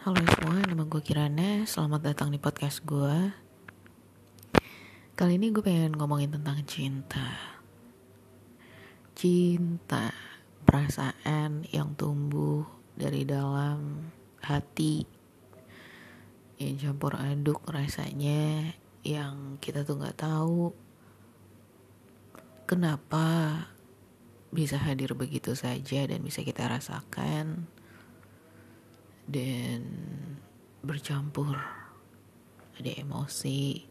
Halo semua, nama gue Kirana. Selamat datang di podcast gue. Kali ini gue pengen ngomongin tentang cinta. Cinta, perasaan yang tumbuh dari dalam hati. Yang campur aduk rasanya yang kita tuh gak tahu kenapa bisa hadir begitu saja dan bisa kita rasakan dan bercampur. Ada emosi.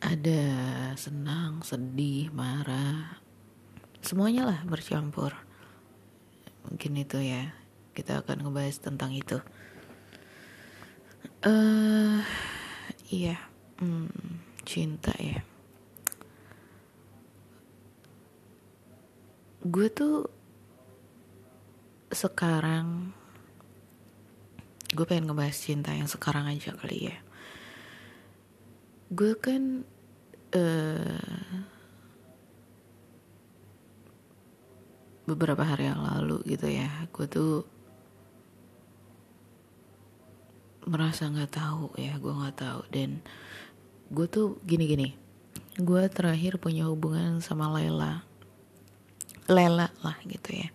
Ada senang sedih marah. Semuanya lah bercampur. Mungkin itu ya. Kita akan ngebahas tentang itu. Eh uh, iya. Hmm, cinta ya. Gue tuh sekarang gue pengen ngebahas cinta yang sekarang aja kali ya. Gue kan uh, beberapa hari yang lalu gitu ya gue tuh merasa nggak tahu ya gue nggak tahu. Dan gue tuh gini gini gue terakhir punya hubungan sama Lela. Lela lah gitu ya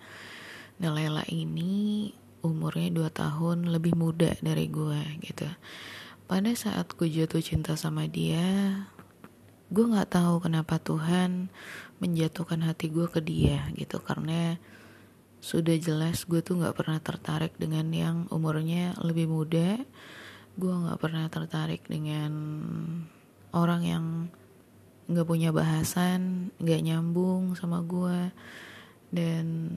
Nah ini umurnya 2 tahun lebih muda dari gue gitu. Pada saat gue jatuh cinta sama dia, gue gak tahu kenapa Tuhan menjatuhkan hati gue ke dia gitu. Karena sudah jelas gue tuh gak pernah tertarik dengan yang umurnya lebih muda. Gue gak pernah tertarik dengan orang yang gak punya bahasan gak nyambung sama gue dan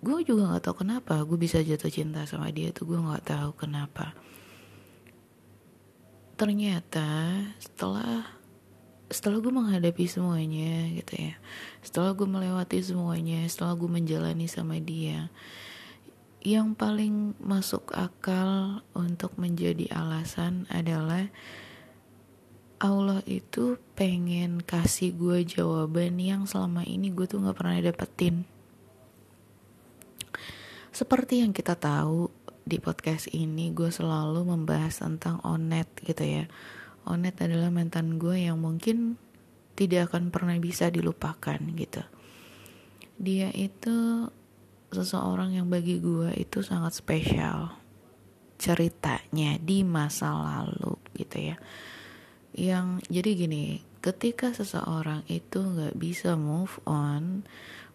gue juga nggak tahu kenapa. Gue bisa jatuh cinta sama dia tuh gue nggak tahu kenapa. Ternyata setelah setelah gue menghadapi semuanya gitu ya setelah gue melewati semuanya setelah gue menjalani sama dia yang paling masuk akal untuk menjadi alasan adalah Allah itu pengen kasih gue jawaban yang selama ini gue tuh nggak pernah dapetin seperti yang kita tahu di podcast ini gue selalu membahas tentang Onet gitu ya. Onet adalah mantan gue yang mungkin tidak akan pernah bisa dilupakan gitu. Dia itu seseorang yang bagi gue itu sangat spesial ceritanya di masa lalu gitu ya. Yang jadi gini, ketika seseorang itu nggak bisa move on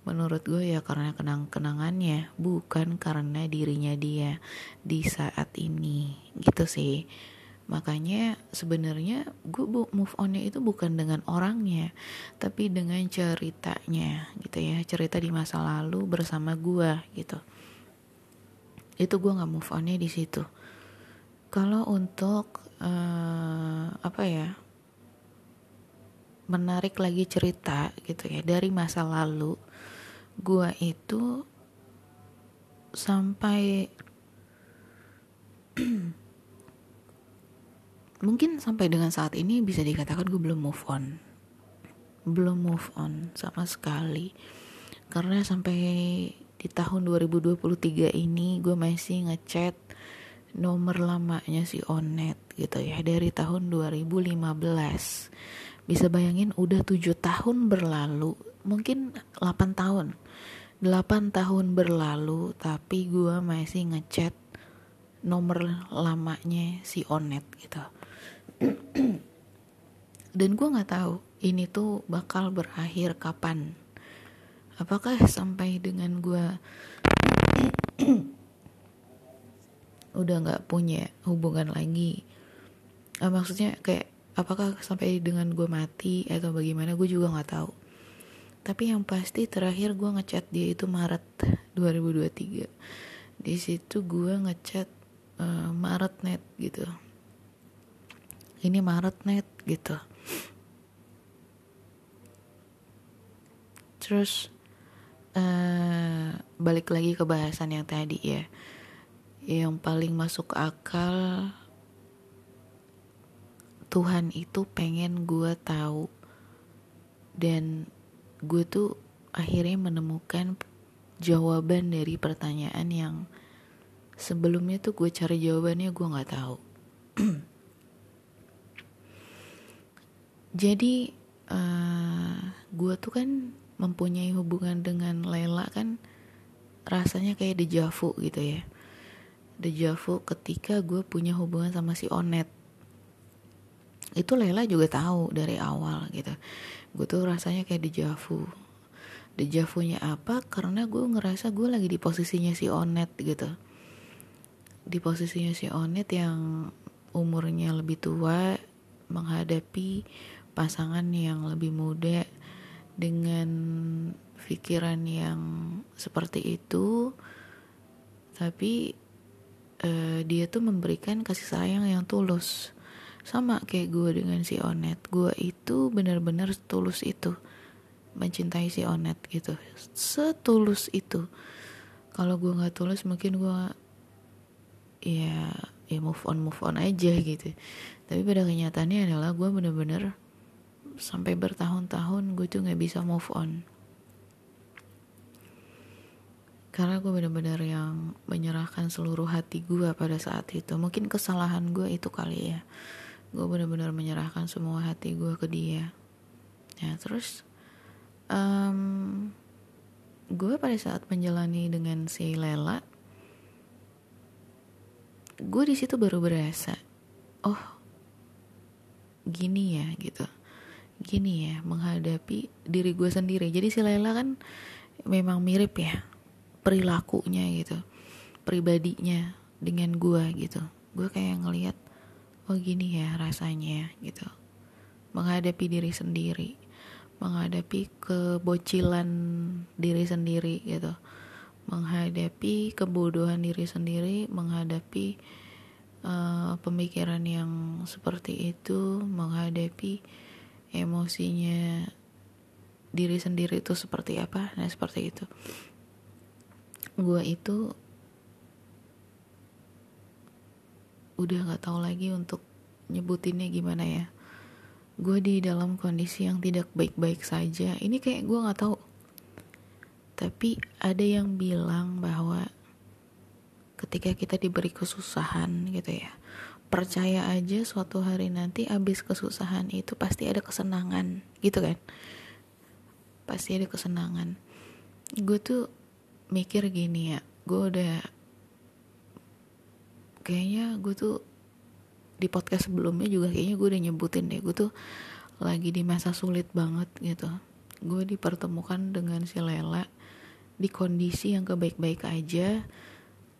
menurut gue ya karena kenang-kenangannya bukan karena dirinya dia di saat ini. Gitu sih. Makanya sebenarnya gue move onnya itu bukan dengan orangnya tapi dengan ceritanya gitu ya. Cerita di masa lalu bersama gue gitu. Itu gue nggak move onnya di situ. Kalau untuk uh, apa ya menarik lagi cerita gitu ya dari masa lalu gua itu sampai mungkin sampai dengan saat ini bisa dikatakan gue belum move on. Belum move on sama sekali. Karena sampai di tahun 2023 ini gue masih ngechat nomor lamanya si Onet gitu ya dari tahun 2015 bisa bayangin udah tujuh tahun berlalu mungkin 8 tahun. 8 tahun berlalu tapi gue masih ngechat nomor lamanya si Onet gitu. Dan gue nggak tahu ini tuh bakal berakhir kapan. Apakah sampai dengan gue udah nggak punya hubungan lagi? Uh, maksudnya kayak apakah sampai dengan gue mati atau bagaimana gue juga nggak tahu. Tapi yang pasti terakhir gue ngechat dia itu Maret 2023 di situ gue ngechat uh, Maret net gitu. Ini Maret net gitu. Terus uh, balik lagi ke bahasan yang tadi ya. Yang paling masuk akal Tuhan itu pengen gue tahu. Dan gue tuh akhirnya menemukan jawaban dari pertanyaan yang sebelumnya tuh gue cari jawabannya gue nggak tahu. Jadi uh, gue tuh kan mempunyai hubungan dengan Lela kan rasanya kayak dejavu gitu ya. Dejavu ketika gue punya hubungan sama si Onet itu Lela juga tahu dari awal gitu. Gue tuh rasanya kayak dejavu dejavunya apa? Karena gue ngerasa gue lagi di posisinya si Onet gitu. Di posisinya si Onet yang umurnya lebih tua menghadapi pasangan yang lebih muda dengan pikiran yang seperti itu. Tapi uh, dia tuh memberikan kasih sayang yang tulus sama kayak gue dengan si Onet. Gue itu benar-benar tulus itu. Mencintai si Onet gitu. Setulus itu. Kalau gue nggak tulus mungkin gue ya ya move on move on aja gitu. Tapi pada kenyataannya adalah gue bener-bener sampai bertahun-tahun gue tuh nggak bisa move on. Karena gue bener-bener yang menyerahkan seluruh hati gue pada saat itu. Mungkin kesalahan gue itu kali ya gue benar-benar menyerahkan semua hati gue ke dia. Ya terus um, gue pada saat menjalani dengan si Lela gue di situ baru berasa oh gini ya gitu. Gini ya menghadapi diri gue sendiri. Jadi si Lela kan memang mirip ya perilakunya gitu pribadinya dengan gue gitu. Gue kayak ngelihat oh gini ya rasanya gitu. Menghadapi diri sendiri menghadapi kebocilan diri sendiri gitu. Menghadapi kebodohan diri sendiri menghadapi uh, pemikiran yang seperti itu menghadapi emosinya diri sendiri itu seperti apa nah seperti itu. Gue itu udah nggak tahu lagi untuk nyebutinnya gimana ya. Gue di dalam kondisi yang tidak baik-baik saja. Ini kayak gue nggak tahu. Tapi ada yang bilang bahwa ketika kita diberi kesusahan gitu ya percaya aja suatu hari nanti abis kesusahan itu pasti ada kesenangan gitu kan? Pasti ada kesenangan. Gue tuh mikir gini ya gue udah kayaknya gue tuh di podcast sebelumnya juga kayaknya gue udah nyebutin deh gue tuh lagi di masa sulit banget gitu. Gue dipertemukan dengan si Lela di kondisi yang kebaik-baik aja.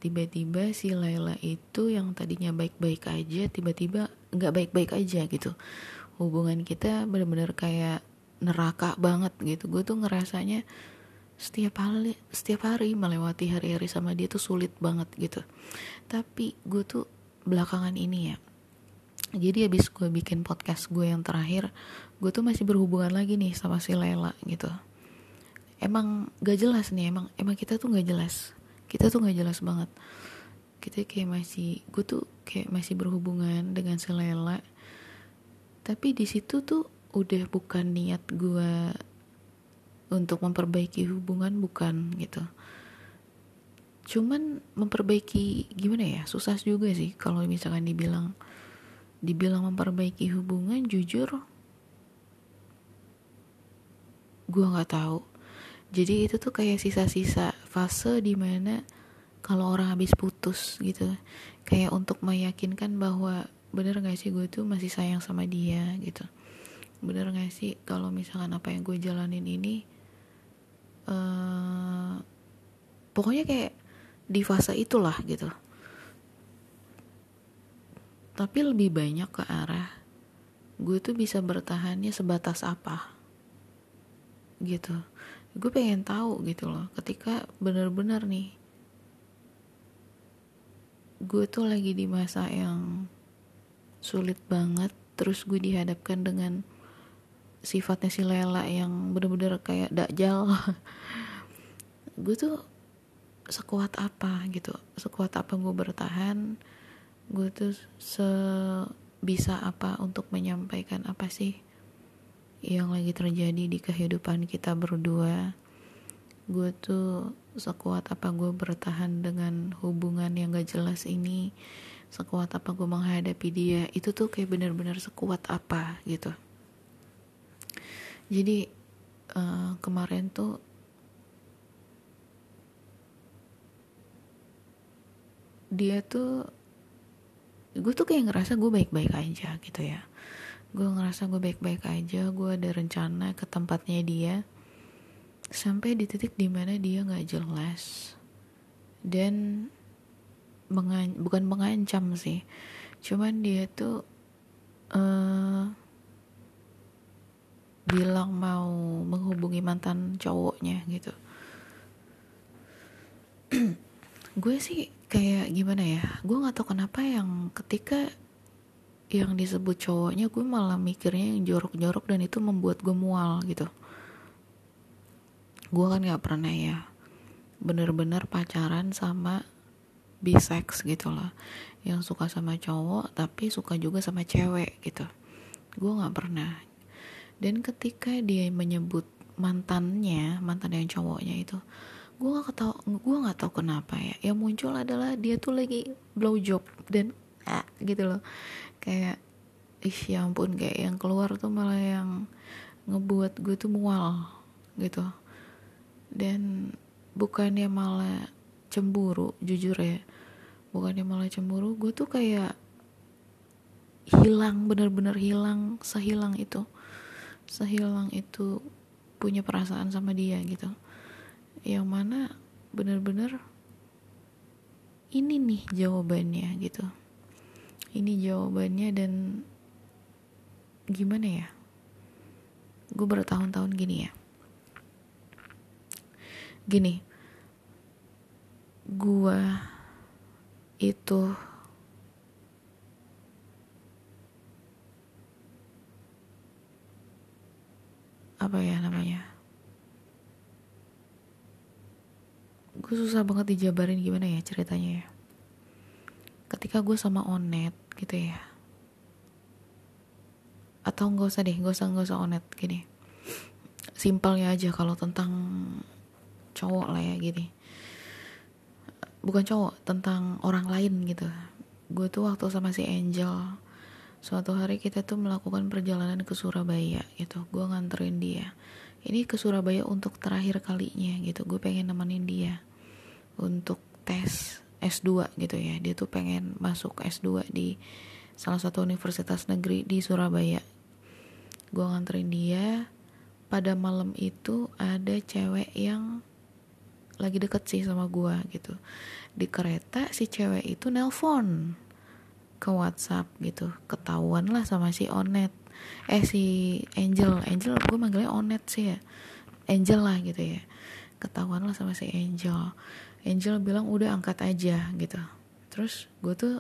Tiba-tiba si Lela itu yang tadinya baik-baik aja tiba-tiba nggak baik-baik aja gitu. Hubungan kita bener-bener kayak neraka banget gitu. Gue tuh ngerasanya setiap hari setiap hari melewati hari-hari sama dia tuh sulit banget gitu. Tapi gue tuh belakangan ini ya jadi abis gue bikin podcast gue yang terakhir gue tuh masih berhubungan lagi nih sama si Lela gitu. Emang gak jelas nih emang emang kita tuh gak jelas. Kita tuh gak jelas banget. Kita kayak masih gue tuh kayak masih berhubungan dengan si Lela. Tapi di situ tuh udah bukan niat gue untuk memperbaiki hubungan bukan gitu. Cuman memperbaiki gimana ya? Susah juga sih kalau misalkan dibilang dibilang memperbaiki hubungan jujur gue nggak tahu. Jadi itu tuh kayak sisa-sisa fase di mana kalau orang habis putus gitu kayak untuk meyakinkan bahwa bener gak sih gue tuh masih sayang sama dia gitu. Bener gak sih kalau misalkan apa yang gue jalanin ini uh, pokoknya kayak di fase itulah gitu. Tapi lebih banyak ke arah gue tuh bisa bertahannya sebatas apa gitu. Gue pengen tahu gitu loh ketika bener-bener nih gue tuh lagi di masa yang sulit banget terus gue dihadapkan dengan sifatnya si Lela yang bener-bener kayak dakjal gue tuh sekuat apa gitu sekuat apa gue bertahan gue tuh sebisa apa untuk menyampaikan apa sih yang lagi terjadi di kehidupan kita berdua. Gue tuh sekuat apa gue bertahan dengan hubungan yang gak jelas ini sekuat apa gue menghadapi dia itu tuh kayak bener-bener sekuat apa gitu jadi uh, kemarin tuh dia tuh gue tuh kayak ngerasa gue baik-baik aja gitu ya. Gue ngerasa gue baik-baik aja gue ada rencana ke tempatnya dia. Sampai di titik di mana dia nggak jelas dan mengan bukan mengancam sih. Cuman dia tuh uh, bilang mau menghubungi mantan cowoknya gitu. Gue sih kayak gimana ya gue nggak tahu kenapa yang ketika yang disebut cowoknya gue malah mikirnya yang jorok-jorok dan itu membuat gue mual gitu. Gue kan nggak pernah ya bener-bener pacaran sama bisex gitu loh yang suka sama cowok tapi suka juga sama cewek gitu. Gue nggak pernah dan ketika dia menyebut mantannya mantan yang cowoknya itu gue gak tau gue nggak tahu kenapa ya. Yang muncul adalah dia tuh lagi blow job dan ah, gitu loh. Kayak ih ya ampun kayak yang keluar tuh malah yang ngebuat gue tuh mual gitu. Dan bukannya malah cemburu jujur ya bukannya malah cemburu gue tuh kayak hilang bener-bener hilang sehilang itu sehilang itu punya perasaan sama dia gitu. Yang mana bener-bener ini nih jawabannya gitu. Ini jawabannya dan gimana ya? Gue bertahun-tahun gini ya. Gini. Gue itu apa ya namanya? Gue susah banget dijabarin gimana ya ceritanya ya. Ketika gue sama Onet gitu ya. Atau nggak usah deh nggak usah nggak usah Onet gini. Simpelnya aja kalau tentang cowok lah ya gini. Bukan cowok tentang orang lain gitu. Gue tuh waktu sama si Angel suatu hari kita tuh melakukan perjalanan ke Surabaya gitu. Gue nganterin dia. Ini ke Surabaya untuk terakhir kalinya gitu. Gue pengen nemenin dia untuk tes S2 gitu ya. Dia tuh pengen masuk S2 di salah satu universitas negeri di Surabaya. Gue nganterin dia. Pada malam itu ada cewek yang lagi deket sih sama gue gitu. Di kereta si cewek itu nelpon ke WhatsApp gitu. Ketahuan lah sama si Onet. Eh si Angel. Angel gue manggilnya Onet sih ya. Angel lah gitu ya. Ketahuan lah sama si Angel. Angel bilang udah angkat aja gitu. Terus gue tuh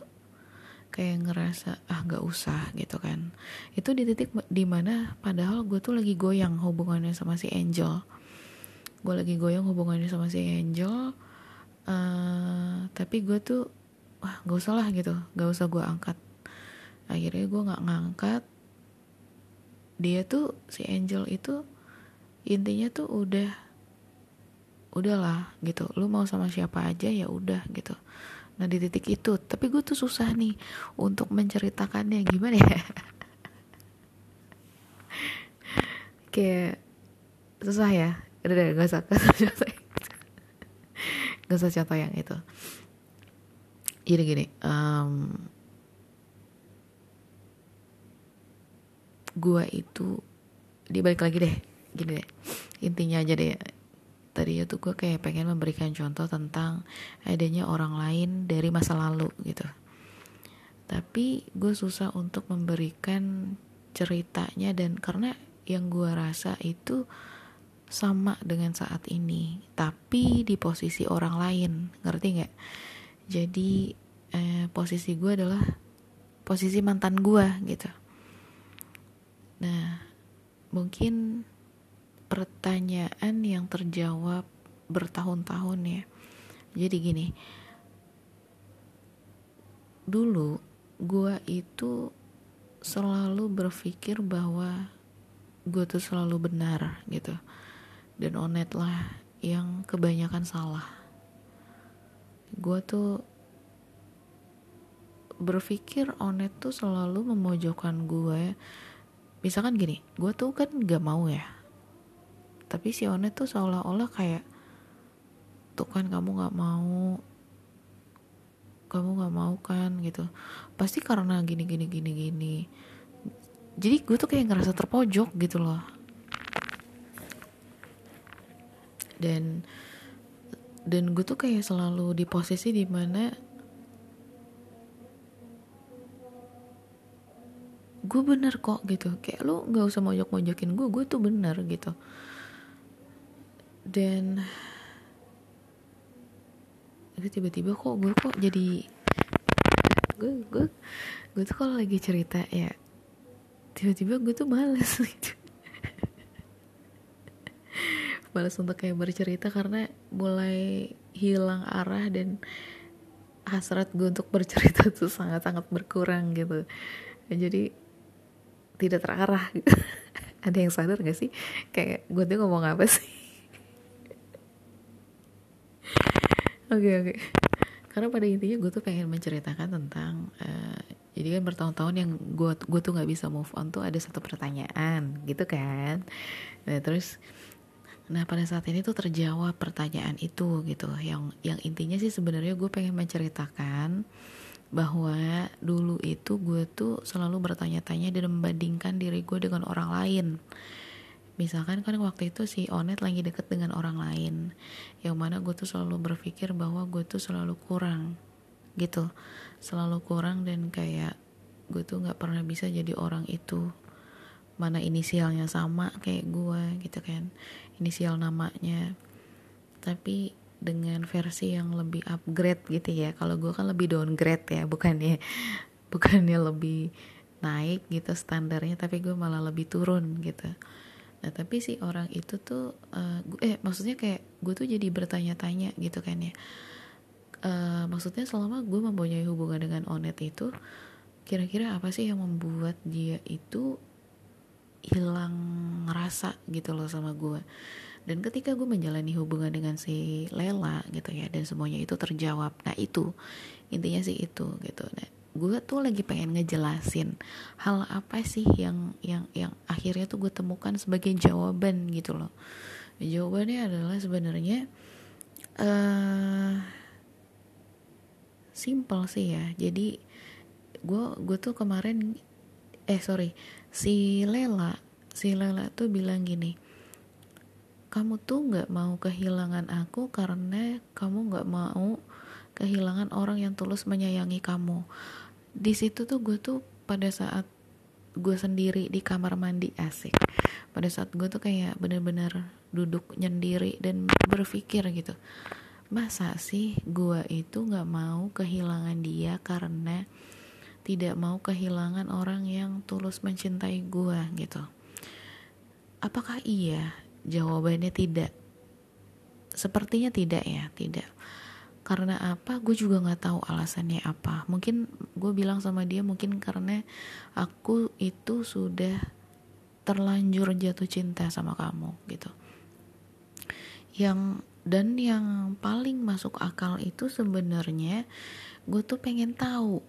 kayak ngerasa ah nggak usah gitu kan. Itu di titik di mana padahal gue tuh lagi goyang hubungannya sama si Angel. Gue lagi goyang hubungannya sama si Angel uh, tapi gue tuh wah nggak usah lah gitu. Nggak usah gue angkat. Akhirnya gue nggak ngangkat. Dia tuh si Angel itu intinya tuh udah udahlah gitu. Lu mau sama siapa aja ya udah gitu. Nah di titik itu tapi gue tuh susah nih untuk menceritakannya. Gimana ya? Kayak susah ya? Udah udah gak usah gak usah contoh gak usah contoh yang itu jadi gini um, gue itu dibalik lagi deh gini deh. Intinya aja deh tadi itu gue kayak pengen memberikan contoh tentang adanya orang lain dari masa lalu gitu. Tapi gue susah untuk memberikan ceritanya dan karena yang gue rasa itu sama dengan saat ini tapi di posisi orang lain ngerti nggak jadi eh, posisi gue adalah posisi mantan gue gitu. Nah, mungkin pertanyaan yang terjawab bertahun-tahun ya. Jadi gini, dulu gue itu selalu berpikir bahwa gue tuh selalu benar gitu. Dan onet lah yang kebanyakan salah gue tuh berpikir Onet tuh selalu memojokkan gue misalkan gini gue tuh kan gak mau ya. Tapi si Onet tuh seolah-olah kayak tuh kan kamu gak mau. Kamu gak mau kan gitu. Pasti karena gini gini gini gini. Jadi gue tuh kayak ngerasa terpojok gitu loh. Dan dan gue tuh kayak selalu di posisi di mana gue bener kok gitu. Kayak lu nggak usah mojok mojokin gue gue tuh bener gitu. Dan itu tiba-tiba kok gue kok jadi gue gue gue tuh kalau lagi cerita ya tiba-tiba gue tuh males gitu males untuk kayak bercerita karena mulai hilang arah dan hasrat gue untuk bercerita tuh sangat-sangat berkurang gitu. Jadi tidak terarah. Ada yang sadar gak sih? Kayak gue tuh ngomong apa sih? Oke oke. Okay, okay. karena pada intinya gue tuh pengen menceritakan tentang uh, jadi kan bertahun-tahun yang gue gue tuh nggak bisa move on tuh ada satu pertanyaan gitu kan? Nah terus nah pada saat ini tuh terjawab pertanyaan itu gitu yang yang intinya sih sebenarnya gue pengen menceritakan bahwa dulu itu gue tuh selalu bertanya-tanya dan membandingkan diri gue dengan orang lain. Misalkan kan waktu itu si Onet lagi deket dengan orang lain yang mana gue tuh selalu berpikir bahwa gue tuh selalu kurang gitu. Selalu kurang dan kayak gue tuh nggak pernah bisa jadi orang itu mana inisialnya sama kayak gue gitu kan inisial namanya. Tapi dengan versi yang lebih upgrade gitu ya kalau gue kan lebih downgrade ya bukannya bukannya lebih naik gitu standarnya tapi gue malah lebih turun gitu. Nah tapi si orang itu tuh uh, eh maksudnya kayak gue tuh jadi bertanya-tanya gitu kan ya. Uh, maksudnya selama gue mempunyai hubungan dengan Onet itu kira-kira apa sih yang membuat dia itu hilang rasa gitu loh sama gue. Dan ketika gue menjalani hubungan dengan si Lela gitu ya dan semuanya itu terjawab. Nah itu intinya sih itu gitu. Nah gue tuh lagi pengen ngejelasin hal apa sih yang yang yang akhirnya tuh gue temukan sebagai jawaban gitu loh. Jawabannya adalah sebenarnya uh, simple sih ya. Jadi gue gue tuh kemarin eh sorry si Lela si Lela tuh bilang gini kamu tuh nggak mau kehilangan aku karena kamu nggak mau kehilangan orang yang tulus menyayangi kamu. Di situ tuh gue tuh pada saat gue sendiri di kamar mandi asik. Pada saat gue tuh kayak bener-bener duduk nyendiri dan berpikir gitu masa sih gue itu nggak mau kehilangan dia karena tidak mau kehilangan orang yang tulus mencintai gue gitu apakah iya Jawabannya tidak. Sepertinya tidak ya, tidak. Karena apa? Gue juga nggak tahu alasannya apa. Mungkin gue bilang sama dia mungkin karena aku itu sudah terlanjur jatuh cinta sama kamu gitu. Yang dan yang paling masuk akal itu sebenarnya gue tuh pengen tahu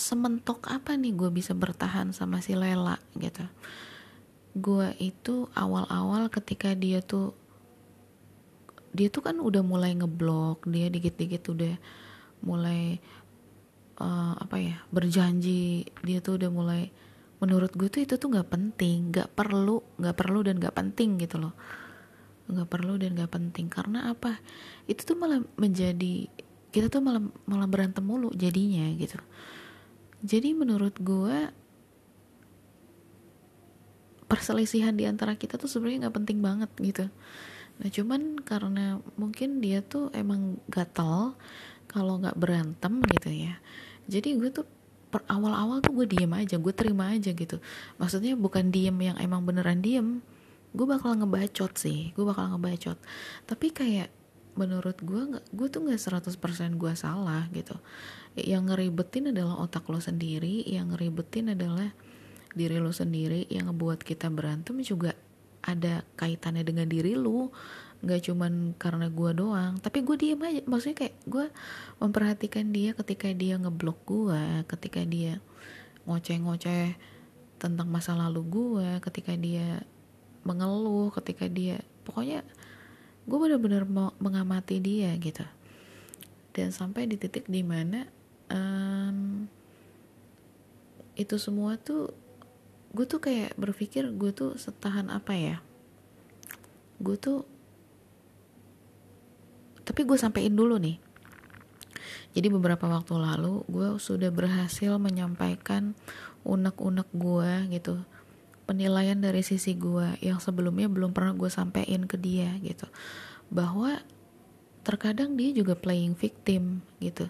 sementok apa nih gue bisa bertahan sama si Lela gitu. Gue itu awal-awal ketika dia tuh dia tuh kan udah mulai ngeblok dia dikit-dikit udah mulai uh, apa ya berjanji dia tuh udah mulai menurut gue tuh itu tuh nggak penting nggak perlu nggak perlu dan nggak penting gitu loh. Nggak perlu dan nggak penting karena apa? Itu tuh malah menjadi kita tuh malah malah berantem mulu jadinya gitu jadi menurut gue perselisihan di antara kita tuh sebenarnya nggak penting banget gitu. Nah cuman karena mungkin dia tuh emang gatel kalau nggak berantem gitu ya. Jadi gue tuh per awal-awal tuh gue diem aja gue terima aja gitu. Maksudnya bukan diem yang emang beneran diem gue bakal ngebacot sih gue bakal ngebacot. Tapi kayak menurut gue nggak gue tuh nggak 100% gue salah gitu. Yang ngeribetin adalah otak lo sendiri yang ngeribetin adalah diri lu sendiri yang ngebuat kita berantem juga ada kaitannya dengan diri lu. Nggak cuman karena gue doang tapi gue diem aja. Maksudnya kayak gue memperhatikan dia ketika dia ngeblok gue ketika dia ngoceh-ngoceh tentang masa lalu gue ketika dia mengeluh ketika dia pokoknya gue benar-benar mau mengamati dia gitu. Dan sampai di titik di mana um, itu semua tuh gue tuh kayak berpikir gue tuh setahan apa ya? Gue tuh tapi gue sampein dulu nih. Jadi beberapa waktu lalu gue sudah berhasil menyampaikan unek-unek gue gitu penilaian dari sisi gue yang sebelumnya belum pernah gue sampein ke dia gitu. Bahwa terkadang dia juga playing victim gitu.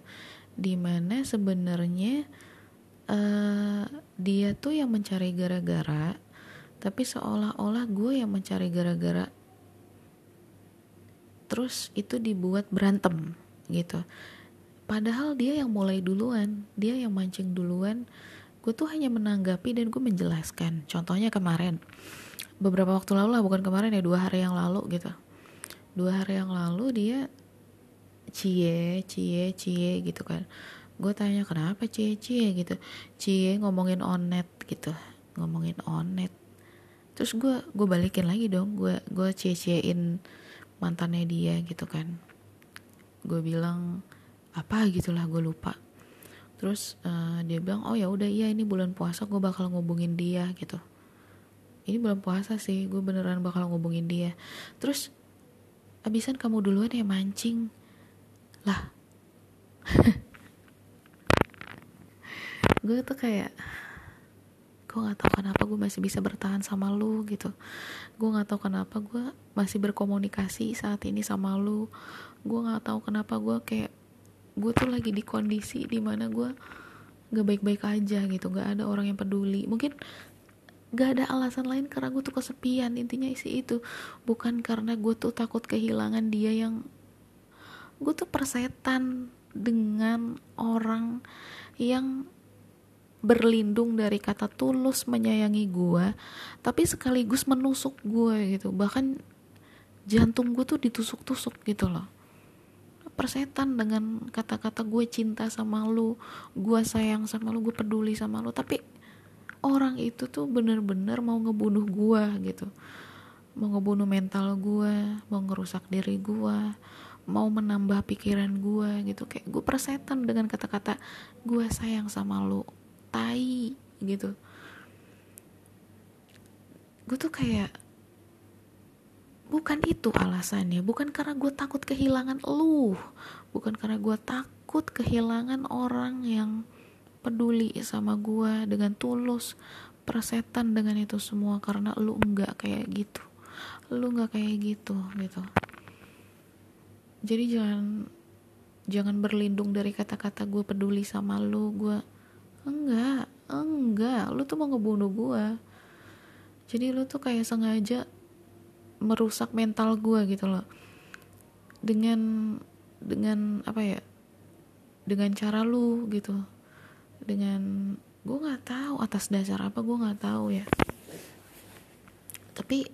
Di mana sebenarnya uh, dia tuh yang mencari gara-gara tapi seolah-olah gue yang mencari gara-gara terus itu dibuat berantem gitu. Padahal dia yang mulai duluan dia yang mancing duluan gue tuh hanya menanggapi dan gue menjelaskan. Contohnya kemarin. Beberapa waktu lalu lah bukan kemarin ya dua hari yang lalu gitu. Dua hari yang lalu dia cie cie cie gitu kan. Gue tanya kenapa cie cie? gitu. Cie ngomongin onet gitu. Ngomongin onet. Terus gue gue balikin lagi dong. Gue gue cie ciein mantannya dia gitu kan. Gue bilang apa? gitulah gue lupa terus uh, dia bilang oh ya udah iya ini bulan puasa gue bakal ngubungin dia gitu. Ini bulan puasa sih gue beneran bakal ngubungin dia. Terus abisan kamu duluan ya mancing. Lah. Gue tuh kayak gue nggak tahu kenapa gue masih bisa bertahan sama lu gitu. Gue nggak tahu kenapa gue masih berkomunikasi saat ini sama lu. Gue nggak tahu kenapa gue kayak gue tuh lagi di kondisi di mana gue gak baik-baik aja gitu gak ada orang yang peduli. Mungkin gak ada alasan lain karena gue tuh kesepian intinya isi itu. Bukan karena gue tuh takut kehilangan dia yang gue tuh persetan dengan orang yang berlindung dari kata tulus menyayangi gue tapi sekaligus menusuk gue gitu. Bahkan jantung gue tuh ditusuk-tusuk gitu loh persetan dengan kata-kata gue cinta sama lu gue sayang sama lu gue peduli sama lu. Tapi orang itu tuh bener-bener mau ngebunuh gue gitu. Mau ngebunuh mental gue mau ngerusak diri gue mau menambah pikiran gue gitu. Kayak gue persetan dengan kata-kata gue sayang sama lu. Tai gitu. Gue tuh kayak bukan itu alasannya. Bukan karena gue takut kehilangan lu. Bukan karena gue takut kehilangan orang yang peduli sama gue dengan tulus persetan dengan itu semua karena lu enggak kayak gitu. Lu enggak kayak gitu gitu. Jadi jangan jangan berlindung dari kata-kata gue peduli sama lu. Gue enggak enggak. Lu tuh mau ngebunuh gue jadi lu tuh kayak sengaja merusak mental gue gitu loh. Dengan dengan apa ya dengan cara lu gitu. Dengan gue nggak tahu atas dasar apa gue nggak tahu ya. Tapi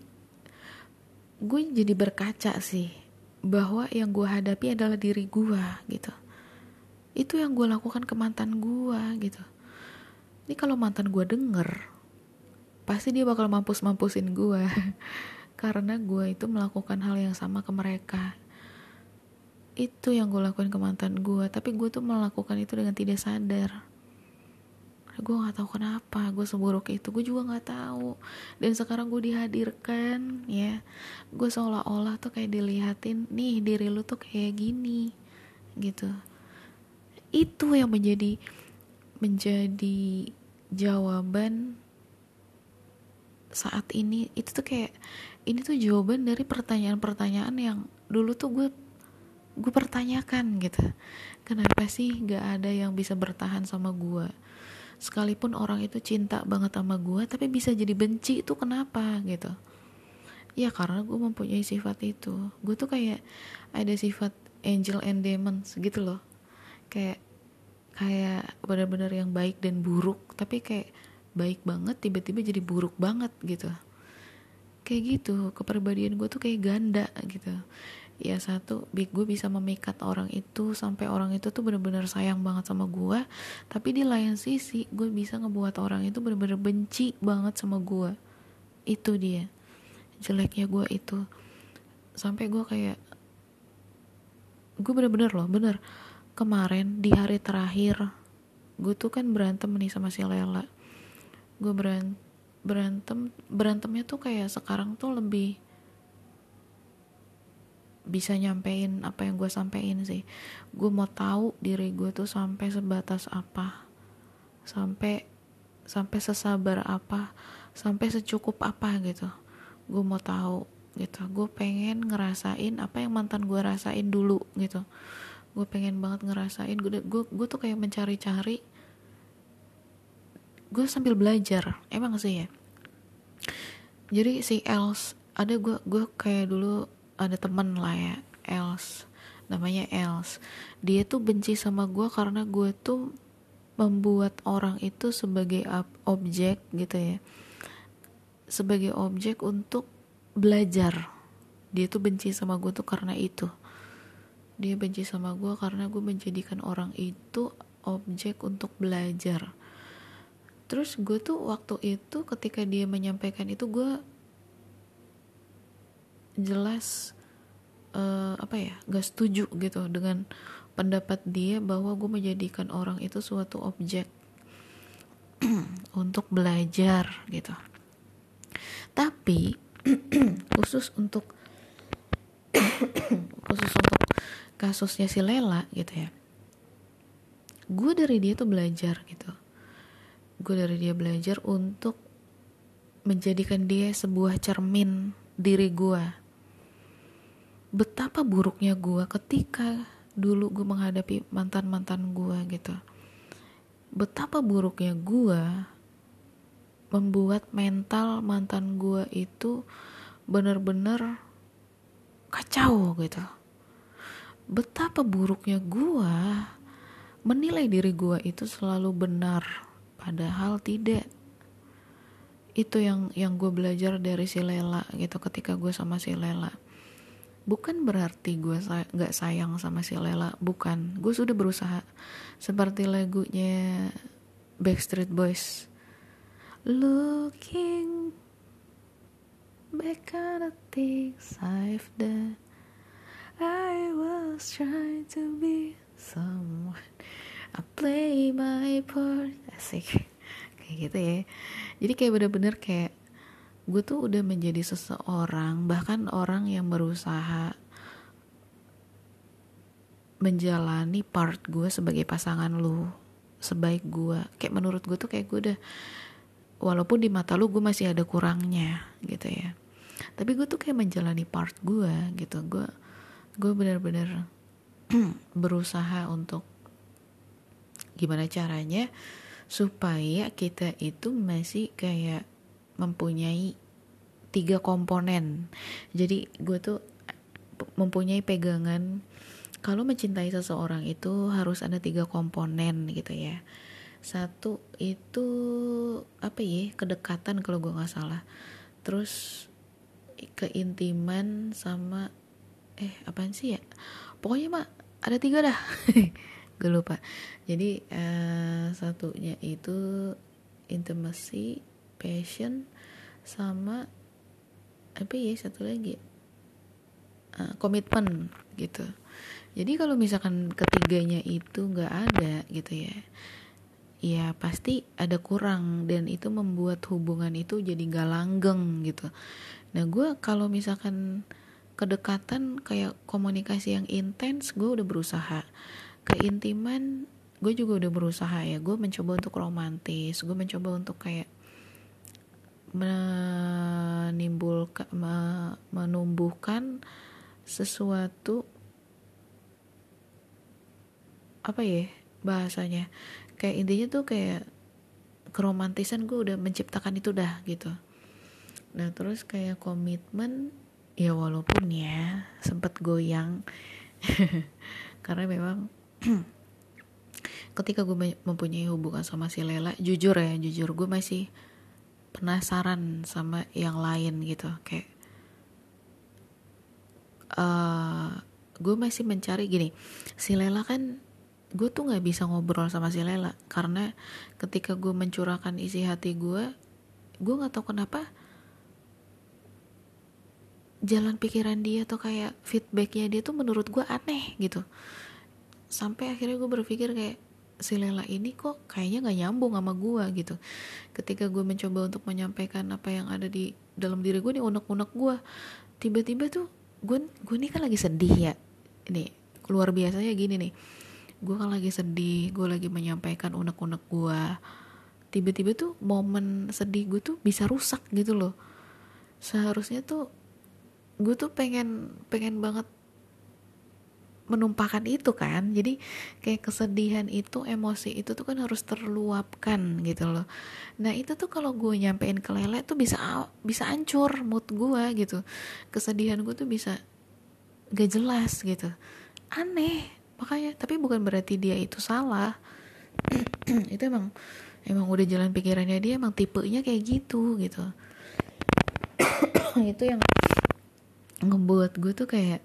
gue jadi berkaca sih bahwa yang gue hadapi adalah diri gue gitu. Itu yang gue lakukan ke mantan gue gitu. Ini kalau mantan gue denger pasti dia bakal mampus mampusin gue karena gue itu melakukan hal yang sama ke mereka. Itu yang gue lakuin ke mantan gue tapi gue tuh melakukan itu dengan tidak sadar. Gue nggak tahu kenapa gue seburuk itu gue juga nggak tahu. Dan sekarang gue dihadirkan ya. Gue seolah-olah tuh kayak dilihatin nih diri lu tuh kayak gini gitu. Itu yang menjadi menjadi jawaban saat ini. Itu tuh kayak ini tuh jawaban dari pertanyaan-pertanyaan yang dulu tuh gue gue pertanyakan gitu. Kenapa sih gak ada yang bisa bertahan sama gue? Sekalipun orang itu cinta banget sama gue tapi bisa jadi benci itu kenapa gitu? Ya karena gue mempunyai sifat itu. Gue tuh kayak ada sifat angel and demons gitu loh. Kayak kayak benar-benar yang baik dan buruk tapi kayak baik banget tiba-tiba jadi buruk banget gitu kayak gitu. Kepribadian gue tuh kayak ganda gitu. Ya satu gue bisa memikat orang itu sampai orang itu tuh bener-bener sayang banget sama gue tapi di lain sisi gue bisa ngebuat orang itu bener-bener benci banget sama gue itu dia jeleknya gue itu. Sampai gue kayak gue bener-bener loh bener. Kemarin di hari terakhir gue tuh kan berantem nih sama si Lela. Gue berantem berantem berantemnya tuh kayak sekarang tuh lebih bisa nyampein apa yang gue sampein sih. Gue mau tahu diri gue tuh sampai sebatas apa sampai sampai sesabar apa sampai secukup apa gitu. Gue mau tahu gitu. Gue pengen ngerasain apa yang mantan gue rasain dulu gitu. Gue pengen banget ngerasain. Gue gue tuh kayak mencari-cari gue sambil belajar emang sih ya? Jadi si Els ada gue gue kayak dulu ada temen lah ya Els namanya Els. Dia tuh benci sama gue karena gue tuh membuat orang itu sebagai objek gitu ya. Sebagai objek untuk belajar. Dia tuh benci sama gue tuh karena itu. Dia benci sama gue karena gue menjadikan orang itu objek untuk belajar terus gue tuh waktu itu ketika dia menyampaikan itu gue jelas uh, apa ya gak setuju gitu dengan pendapat dia bahwa gue menjadikan orang itu suatu objek untuk belajar gitu. Tapi khusus untuk khusus untuk kasusnya si Lela gitu ya gue dari dia tuh belajar gitu gue dari dia belajar untuk menjadikan dia sebuah cermin diri gue betapa buruknya gue ketika dulu gue menghadapi mantan-mantan gue gitu. Betapa buruknya gue membuat mental mantan gue itu bener-bener kacau gitu. Betapa buruknya gue menilai diri gue itu selalu benar padahal tidak. Itu yang yang gue belajar dari si Lela gitu ketika gue sama si Lela. Bukan berarti gue say gak sayang sama si Lela bukan. Gue sudah berusaha. Seperti lagunya Backstreet Boys. Looking back at the things I've done I was trying to be someone. I play my part asik kayak gitu ya. Jadi kayak bener-bener kayak gue tuh udah menjadi seseorang bahkan orang yang berusaha menjalani part gue sebagai pasangan lu sebaik gue. Kayak menurut gue tuh kayak gue udah walaupun di mata lu gue masih ada kurangnya gitu ya. Tapi gue tuh kayak menjalani part gue gitu. Gue gue bener-bener berusaha untuk gimana caranya supaya kita itu masih kayak mempunyai tiga komponen. Jadi gue tuh mempunyai pegangan. Kalau mencintai seseorang itu harus ada tiga komponen gitu ya. Satu itu apa ya kedekatan kalau gue nggak salah. Terus keintiman sama eh apaan sih ya? Pokoknya mak ada tiga dah gue lupa. Jadi uh, satunya itu intimacy passion sama apa ya satu lagi? Uh, komitmen gitu. Jadi kalau misalkan ketiganya itu nggak ada gitu ya ya pasti ada kurang dan itu membuat hubungan itu jadi nggak langgeng gitu. Nah gue kalau misalkan kedekatan kayak komunikasi yang intens gue udah berusaha keintiman gue juga udah berusaha ya. Gue mencoba untuk romantis gue mencoba untuk kayak menimbulkan menumbuhkan sesuatu apa ya bahasanya? Kayak intinya tuh kayak keromantisan gue udah menciptakan itu dah gitu. Nah terus kayak komitmen ya walaupun ya sempat goyang. Karena memang ketika gue mempunyai hubungan sama si Lela jujur ya jujur gue masih penasaran sama yang lain gitu. Kayak uh, gue masih mencari gini si Lela kan gue tuh nggak bisa ngobrol sama si Lela. Karena ketika gue mencurahkan isi hati gue gue nggak tahu kenapa jalan pikiran dia tuh kayak feedbacknya dia tuh menurut gue aneh gitu sampai akhirnya gue berpikir kayak si Lela ini kok kayaknya nggak nyambung sama gue gitu. Ketika gue mencoba untuk menyampaikan apa yang ada di dalam diri gue nih unek-unek gue tiba-tiba tuh gue gue nih kan lagi sedih ya. Ini luar biasanya gini nih. Gue kan lagi sedih gue lagi menyampaikan unek-unek gue tiba-tiba tuh momen sedih gue tuh bisa rusak gitu loh. Seharusnya tuh gue tuh pengen pengen banget menumpahkan itu kan. Jadi kayak kesedihan itu emosi itu tuh kan harus terluapkan gitu loh. Nah itu tuh kalau gue nyampein ke lele tuh bisa bisa hancur mood gue gitu. Kesedihan gue tuh bisa gak jelas gitu. Aneh. Makanya tapi bukan berarti dia itu salah. Itu emang emang udah jalan pikirannya dia emang tipenya kayak gitu gitu. Itu yang ngebuat gue tuh kayak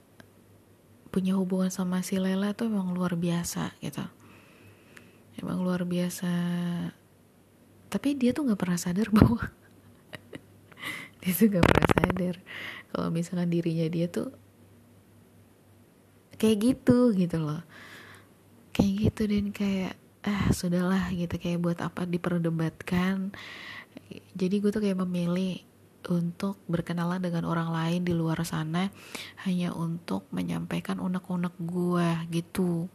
punya hubungan sama si Lela tuh emang luar biasa gitu. Emang luar biasa. Tapi dia tuh nggak pernah sadar bahwa dia tuh nggak pernah sadar kalau misalkan dirinya dia tuh kayak gitu gitu loh. Kayak gitu dan kayak ah sudahlah gitu. Kayak buat apa diperdebatkan. Jadi gue tuh kayak memilih untuk berkenalan dengan orang lain di luar sana hanya untuk menyampaikan unek-unek gue gitu.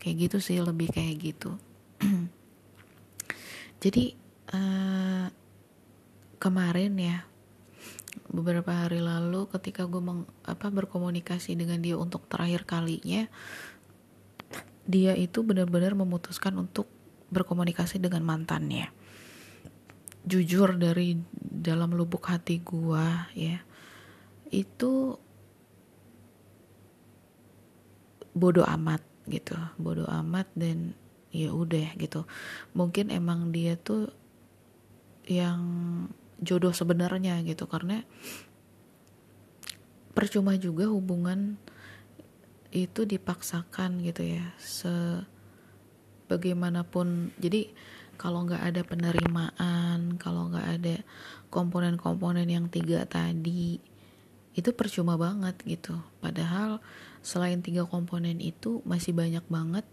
Kayak gitu sih lebih kayak gitu. Jadi uh, kemarin ya beberapa hari lalu ketika gue meng, apa berkomunikasi dengan dia untuk terakhir kalinya dia itu benar-benar memutuskan untuk berkomunikasi dengan mantannya jujur dari dalam lubuk hati gua ya. Itu bodoh amat gitu. Bodoh amat dan ya udah gitu. Mungkin emang dia tuh yang jodoh sebenarnya gitu. Karena percuma juga hubungan itu dipaksakan gitu ya. Se bagaimanapun jadi kalau nggak ada penerimaan kalau nggak ada komponen-komponen yang tiga tadi itu percuma banget gitu. Padahal selain tiga komponen itu masih banyak banget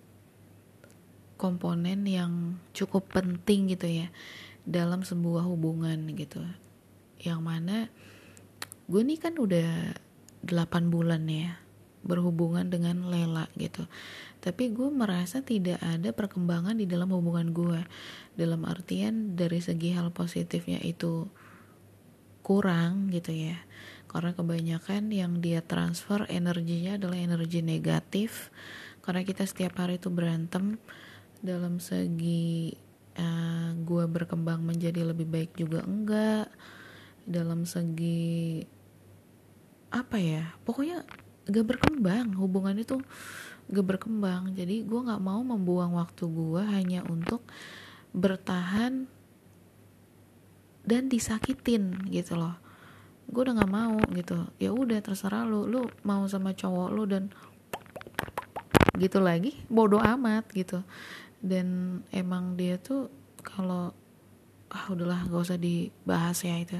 komponen yang cukup penting gitu ya dalam sebuah hubungan gitu. Yang mana gue nih kan udah 8 bulan ya berhubungan dengan Lela gitu tapi gue merasa tidak ada perkembangan di dalam hubungan gue. Dalam artian dari segi hal positifnya itu kurang gitu ya. Karena kebanyakan yang dia transfer energinya adalah energi negatif. Karena kita setiap hari itu berantem dalam segi uh, gue berkembang menjadi lebih baik juga enggak. Dalam segi apa ya pokoknya gak berkembang. Hubungan itu gak berkembang. Jadi gue nggak mau membuang waktu gue hanya untuk bertahan dan disakitin gitu loh. Gue udah nggak mau gitu. Ya udah terserah lu. Lu mau sama cowok lu dan gitu lagi bodoh amat gitu. Dan emang dia tuh kalau ah udahlah gak usah dibahas ya itu.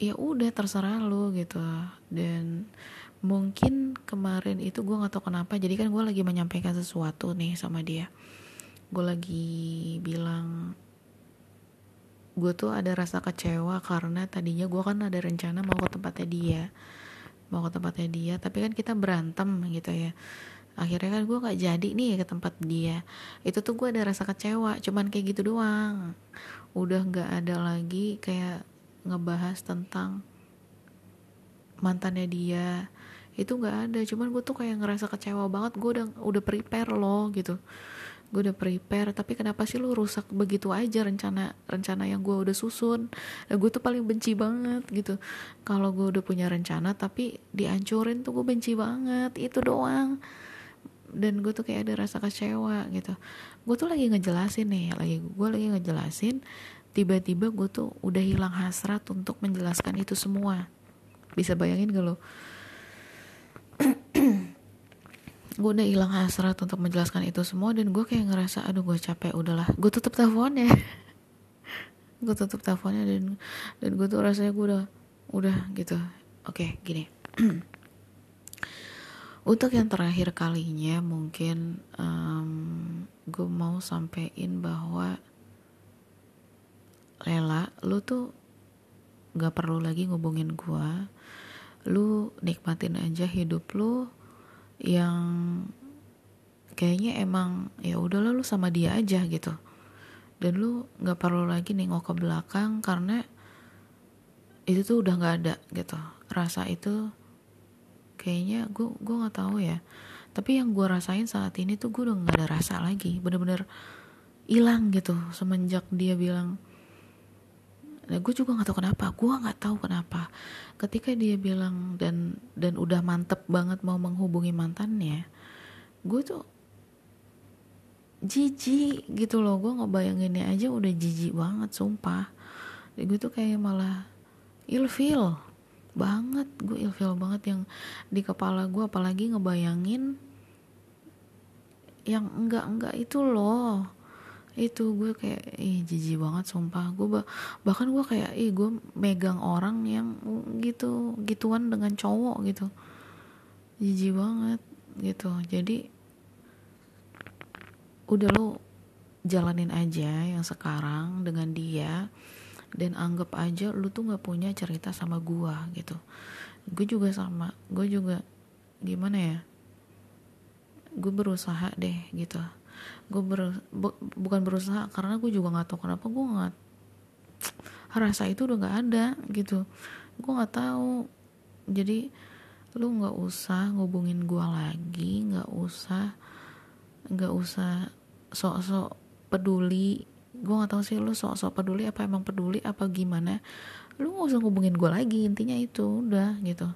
Ya udah terserah lu gitu. Dan mungkin kemarin itu gue nggak tahu kenapa jadi kan gue lagi menyampaikan sesuatu nih sama dia. Gue lagi bilang gue tuh ada rasa kecewa karena tadinya gue kan ada rencana mau ke tempatnya dia mau ke tempatnya dia tapi kan kita berantem gitu ya. Akhirnya kan gue nggak jadi nih ke tempat dia. Itu tuh gue ada rasa kecewa cuman kayak gitu doang. Udah nggak ada lagi kayak ngebahas tentang mantannya dia itu nggak ada. Cuman gue tuh kayak ngerasa kecewa banget. Gue udah udah prepare loh gitu. Gue udah prepare. Tapi kenapa sih lu rusak begitu aja rencana rencana yang gue udah susun? Nah, gue tuh paling benci banget gitu. Kalau gue udah punya rencana tapi dihancurin tuh gue benci banget. Itu doang. Dan gue tuh kayak ada rasa kecewa gitu. Gue tuh lagi ngejelasin nih lagi gue lagi ngejelasin tiba-tiba gue tuh udah hilang hasrat untuk menjelaskan itu semua. Bisa bayangin gak lo gue udah hilang hasrat untuk menjelaskan itu semua dan gue kayak ngerasa aduh gue capek udahlah. Gue tutup teleponnya. Gue tutup teleponnya dan dan gue tuh rasanya gue udah udah gitu. Oke gini. Untuk yang terakhir kalinya mungkin um, gue mau sampein bahwa Lela lu tuh gak perlu lagi ngubungin gue lu nikmatin aja hidup lu yang kayaknya emang ya udahlah lu sama dia aja gitu. Dan lu nggak perlu lagi nengok ke belakang karena itu tuh udah nggak ada gitu. Rasa itu kayaknya gue gue nggak tahu ya. Tapi yang gue rasain saat ini tuh gue udah nggak ada rasa lagi. Bener-bener hilang gitu semenjak dia bilang nah gue juga nggak tahu kenapa. Gue nggak tahu kenapa. Ketika dia bilang dan dan udah mantep banget mau menghubungi mantannya gue tuh jijik gitu loh. Gue ngebayanginnya aja udah jijik banget sumpah. Dan gue tuh kayak malah ilfil banget. Gue ilfil banget yang di kepala gue apalagi ngebayangin yang enggak enggak itu loh itu gue kayak ih jijik banget sumpah. Gue bah bahkan gue kayak ih gue megang orang yang gitu gituan dengan cowok gitu. Jijik banget gitu. Jadi udah lo jalanin aja yang sekarang dengan dia dan anggap aja lu tuh nggak punya cerita sama gue gitu. Gue juga sama gue juga gimana ya gue berusaha deh gitu gue ber, bu, bukan berusaha karena gue juga nggak tahu kenapa gue nggak rasa itu udah nggak ada gitu. Gue nggak tahu. Jadi lu nggak usah ngubungin gue lagi nggak usah nggak usah sok-sok peduli. Gue nggak tahu sih lu sok-sok peduli apa emang peduli apa gimana. Lu nggak usah ngubungin gue lagi intinya itu udah gitu.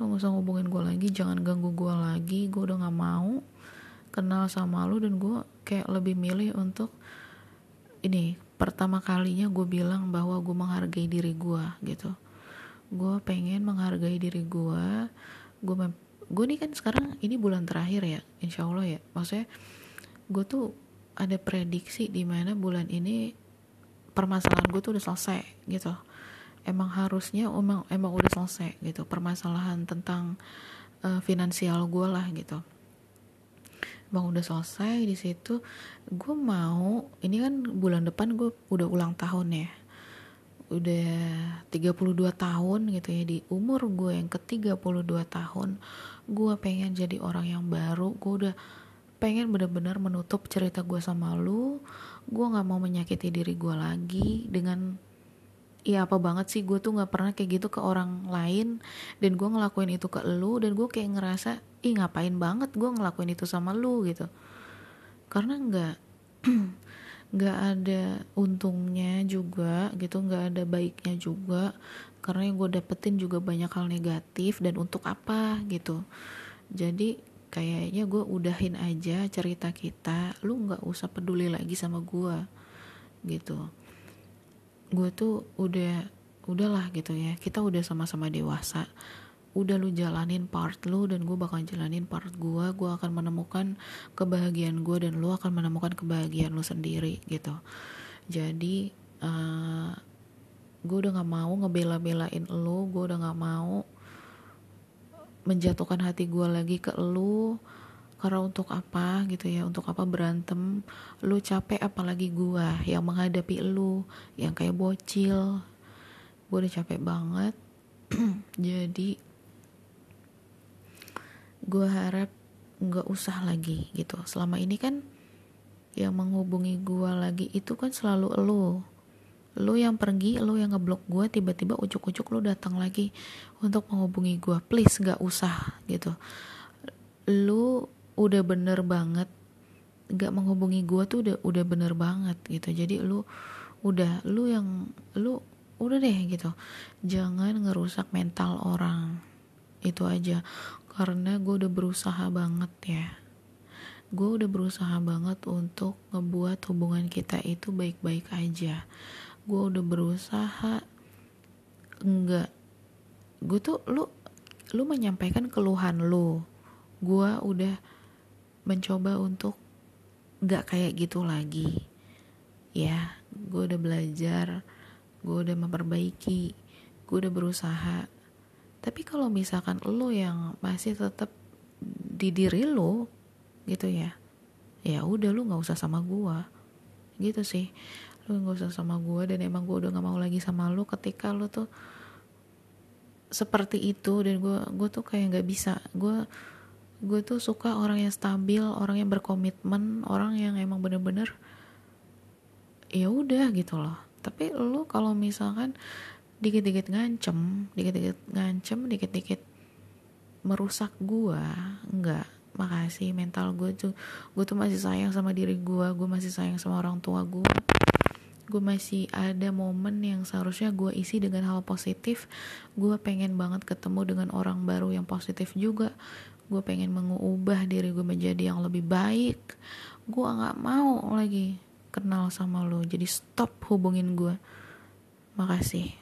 Lu nggak usah ngubungin gue lagi jangan ganggu gue lagi gue udah nggak mau kenal sama lu dan gue kayak lebih milih untuk ini pertama kalinya gue bilang bahwa gue menghargai diri gue gitu. Gue pengen menghargai diri gue gue gue nih kan sekarang ini bulan terakhir ya insya Allah ya. Maksudnya gue tuh ada prediksi di mana bulan ini permasalahan gue tuh udah selesai gitu. Emang harusnya emang emang udah selesai gitu permasalahan tentang uh, finansial gue lah gitu bang udah selesai di situ gue mau ini kan bulan depan gue udah ulang tahun ya. Udah 32 tahun gitu ya di umur gue yang ke 32 tahun gue pengen jadi orang yang baru. Gue udah pengen bener-bener menutup cerita gue sama lu. Gue nggak mau menyakiti diri gue lagi dengan iya apa banget sih gue tuh nggak pernah kayak gitu ke orang lain. Dan gue ngelakuin itu ke lu dan gue kayak ngerasa ih ngapain banget gue ngelakuin itu sama lu gitu. Karena nggak nggak ada untungnya juga gitu nggak ada baiknya juga karena yang gue dapetin juga banyak hal negatif dan untuk apa gitu. Jadi kayaknya gue udahin aja cerita kita lu nggak usah peduli lagi sama gue gitu. Gue tuh udah udahlah gitu ya kita udah sama-sama dewasa udah lu jalanin part lu dan gue bakal jalanin part gue gue akan menemukan kebahagiaan gue dan lu akan menemukan kebahagiaan lu sendiri gitu. Jadi uh, gue udah nggak mau ngebela-belain lu gue udah nggak mau menjatuhkan hati gue lagi ke lu. Karena untuk apa gitu ya untuk apa berantem? Lu capek apalagi gua yang menghadapi lu yang kayak bocil. Gue udah capek banget. Jadi gue harap nggak usah lagi gitu. Selama ini kan yang menghubungi gue lagi itu kan selalu lu lu yang pergi lu yang ngeblok gue tiba-tiba ucuk-ucuk lu datang lagi untuk menghubungi gue please nggak usah gitu. Lu udah bener banget gak menghubungi gue tuh udah udah bener banget gitu. Jadi lu udah lu yang lu udah deh gitu. Jangan ngerusak mental orang. Itu aja karena gue udah berusaha banget ya. Gue udah berusaha banget untuk ngebuat hubungan kita itu baik-baik aja. Gue udah berusaha enggak. Gue tuh lu lu menyampaikan keluhan lu. Gue udah mencoba untuk nggak kayak gitu lagi. Ya gue udah belajar gue udah memperbaiki gue udah berusaha tapi kalau misalkan lo yang masih tetap di diri lo gitu ya ya udah lu nggak usah sama gue gitu sih. Lu nggak usah sama gue dan emang gue udah nggak mau lagi sama lu ketika lu tuh seperti itu dan gue gue tuh kayak nggak bisa. Gue gue tuh suka orang yang stabil orang yang berkomitmen orang yang emang bener-bener ya udah gitu loh. Tapi lu kalau misalkan dikit-dikit ngancem dikit-dikit ngancem dikit-dikit merusak gue enggak makasih. Mental gue tuh gue tuh masih sayang sama diri gue gue masih sayang sama orang tua gue gue masih ada momen yang seharusnya gue isi dengan hal positif. Gue pengen banget ketemu dengan orang baru yang positif juga. Gue pengen mengubah diri gue menjadi yang lebih baik. Gue nggak mau lagi kenal sama lo jadi stop hubungin gue makasih